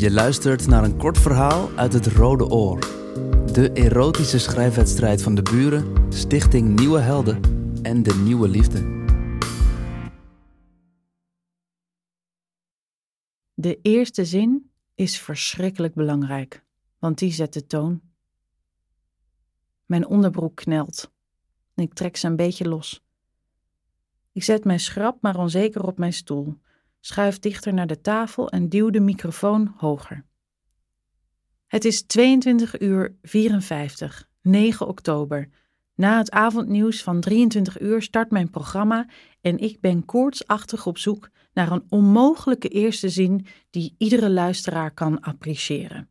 Je luistert naar een kort verhaal uit het Rode Oor. De erotische schrijfwedstrijd van de buren, Stichting Nieuwe Helden en de Nieuwe Liefde. De eerste zin is verschrikkelijk belangrijk, want die zet de toon. Mijn onderbroek knelt en ik trek ze een beetje los. Ik zet mijn schrap maar onzeker op mijn stoel, schuif dichter naar de tafel en duw de microfoon hoger. Het is 22 uur 54, 9 oktober. Na het avondnieuws van 23 uur start mijn programma en ik ben koortsachtig op zoek naar een onmogelijke eerste zin die iedere luisteraar kan appreciëren.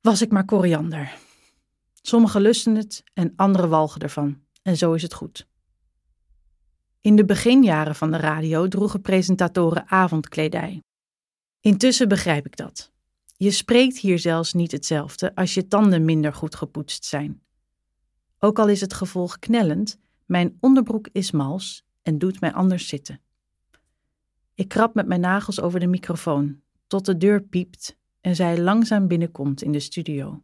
Was ik maar koriander. Sommigen lusten het en anderen walgen ervan. En zo is het goed. In de beginjaren van de radio droegen presentatoren avondkledij. Intussen begrijp ik dat. Je spreekt hier zelfs niet hetzelfde als je tanden minder goed gepoetst zijn. Ook al is het gevolg knellend, mijn onderbroek is mals en doet mij anders zitten. Ik krab met mijn nagels over de microfoon, tot de deur piept en zij langzaam binnenkomt in de studio,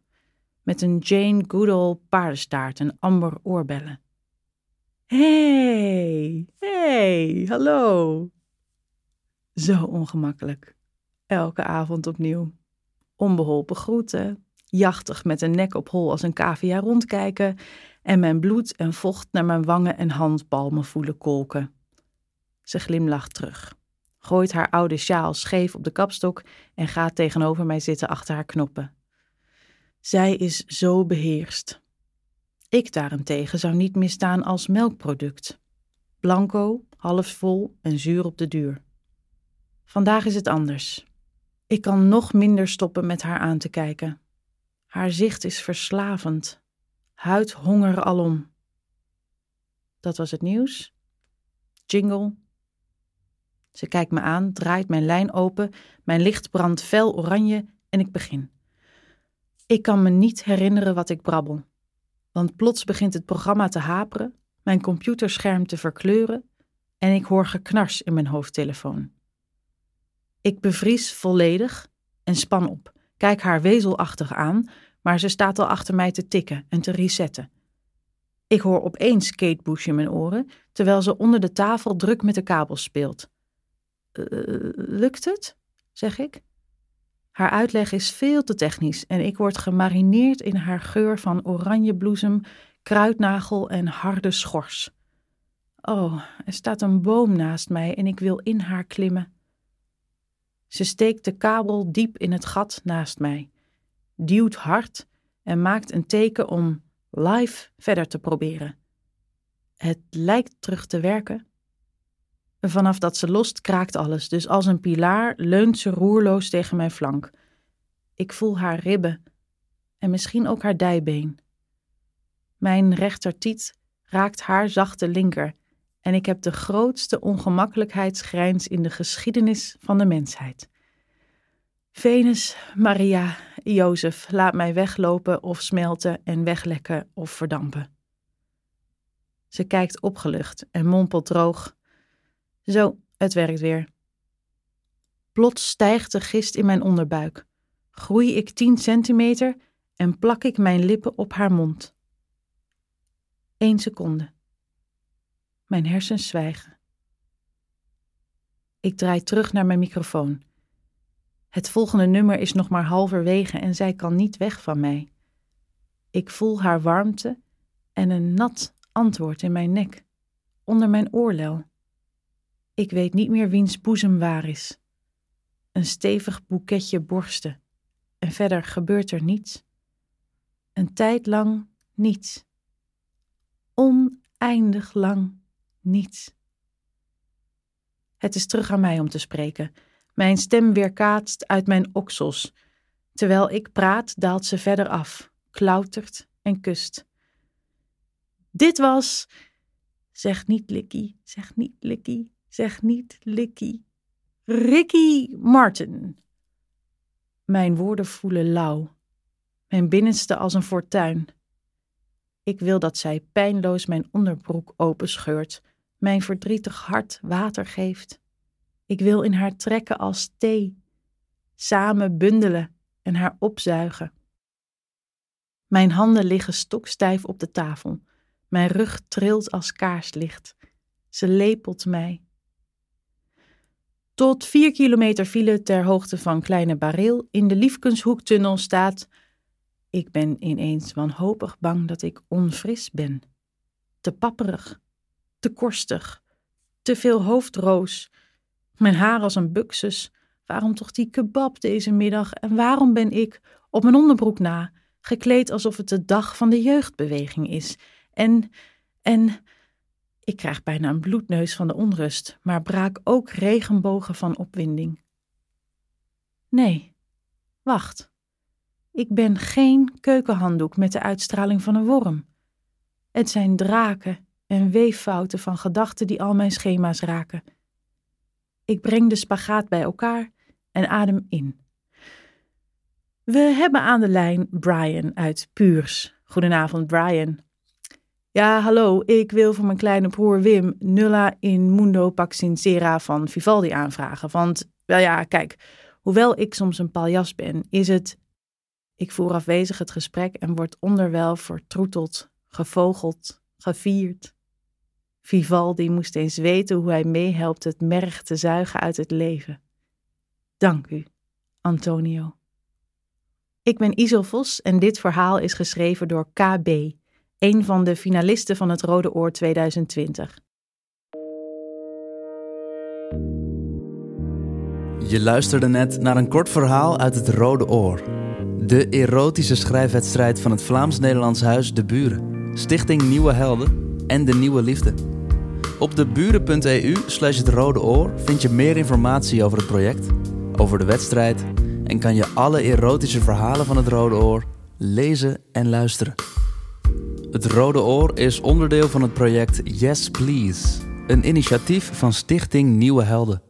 met een Jane Goodall paardenstaart en amber oorbellen. Hey, hey, hallo. Zo ongemakkelijk. Elke avond opnieuw. Onbeholpen groeten, jachtig met een nek op hol als een cavia rondkijken en mijn bloed en vocht naar mijn wangen en handpalmen voelen kolken. Ze glimlacht terug, gooit haar oude sjaal scheef op de kapstok en gaat tegenover mij zitten achter haar knoppen. Zij is zo beheerst. Ik daarentegen zou niet misstaan als melkproduct. Blanco, half vol en zuur op de duur. Vandaag is het anders. Ik kan nog minder stoppen met haar aan te kijken. Haar zicht is verslavend. Huidhonger alom. Dat was het nieuws. Jingle. Ze kijkt me aan, draait mijn lijn open, mijn licht brandt fel oranje en ik begin. Ik kan me niet herinneren wat ik brabbel want plots begint het programma te haperen, mijn computerscherm te verkleuren en ik hoor geknars in mijn hoofdtelefoon. Ik bevries volledig en span op, kijk haar wezelachtig aan, maar ze staat al achter mij te tikken en te resetten. Ik hoor opeens Kate in mijn oren, terwijl ze onder de tafel druk met de kabels speelt. Uh, lukt het? zeg ik. Haar uitleg is veel te technisch en ik word gemarineerd in haar geur van oranjebloesem, kruidnagel en harde schors. Oh, er staat een boom naast mij en ik wil in haar klimmen. Ze steekt de kabel diep in het gat naast mij, duwt hard en maakt een teken om live verder te proberen. Het lijkt terug te werken, Vanaf dat ze lost kraakt alles, dus als een pilaar leunt ze roerloos tegen mijn flank. Ik voel haar ribben en misschien ook haar dijbeen. Mijn rechtertiet raakt haar zachte linker en ik heb de grootste ongemakkelijkheidsgrijns in de geschiedenis van de mensheid. Venus, Maria, Jozef, laat mij weglopen of smelten en weglekken of verdampen. Ze kijkt opgelucht en mompelt droog. Zo, het werkt weer. Plots stijgt de gist in mijn onderbuik. Groei ik tien centimeter en plak ik mijn lippen op haar mond. Eén seconde. Mijn hersens zwijgen. Ik draai terug naar mijn microfoon. Het volgende nummer is nog maar halverwege en zij kan niet weg van mij. Ik voel haar warmte en een nat antwoord in mijn nek, onder mijn oorlel. Ik weet niet meer wiens boezem waar is. Een stevig boeketje borsten. En verder gebeurt er niets. Een tijd lang niets. Oneindig lang niets. Het is terug aan mij om te spreken. Mijn stem weerkaatst uit mijn oksels. Terwijl ik praat, daalt ze verder af, klautert en kust. Dit was. Zeg niet Likkie, zeg niet Likkie. Zeg niet Licky. Ricky Martin. Mijn woorden voelen lauw, mijn binnenste als een fortuin. Ik wil dat zij pijnloos mijn onderbroek openscheurt, mijn verdrietig hart water geeft. Ik wil in haar trekken als thee. samen bundelen en haar opzuigen. Mijn handen liggen stokstijf op de tafel. Mijn rug trilt als kaarslicht. Ze lepelt mij. Tot vier kilometer file ter hoogte van Kleine Bareel in de Liefkenshoektunnel staat. Ik ben ineens wanhopig bang dat ik onfris ben. Te papperig, te korstig, te veel hoofdroos. Mijn haar als een buxus. Waarom toch die kebab deze middag? En waarom ben ik, op mijn onderbroek na, gekleed alsof het de dag van de jeugdbeweging is? En, en, ik krijg bijna een bloedneus van de onrust, maar braak ook regenbogen van opwinding. Nee, wacht. Ik ben geen keukenhanddoek met de uitstraling van een worm. Het zijn draken en weeffouten van gedachten die al mijn schema's raken. Ik breng de spagaat bij elkaar en adem in. We hebben aan de lijn Brian uit Puurs. Goedenavond, Brian. Ja, hallo, ik wil voor mijn kleine broer Wim Nulla in Mundo Paxincera van Vivaldi aanvragen. Want, wel ja, kijk, hoewel ik soms een paljas ben, is het... Ik voer afwezig het gesprek en word onderwel vertroeteld, gevogeld, gevierd. Vivaldi moest eens weten hoe hij meehelpt het merg te zuigen uit het leven. Dank u, Antonio. Ik ben Isel Vos en dit verhaal is geschreven door KB, een van de finalisten van het Rode Oor 2020. Je luisterde net naar een kort verhaal uit het Rode Oor. De erotische schrijfwedstrijd van het Vlaams-Nederlands Huis De Buren, Stichting Nieuwe Helden en De Nieuwe Liefde. Op deburen.eu slash het Rode Oor vind je meer informatie over het project, over de wedstrijd en kan je alle erotische verhalen van het Rode Oor lezen en luisteren. Het Rode Oor is onderdeel van het project Yes Please, een initiatief van Stichting Nieuwe Helden.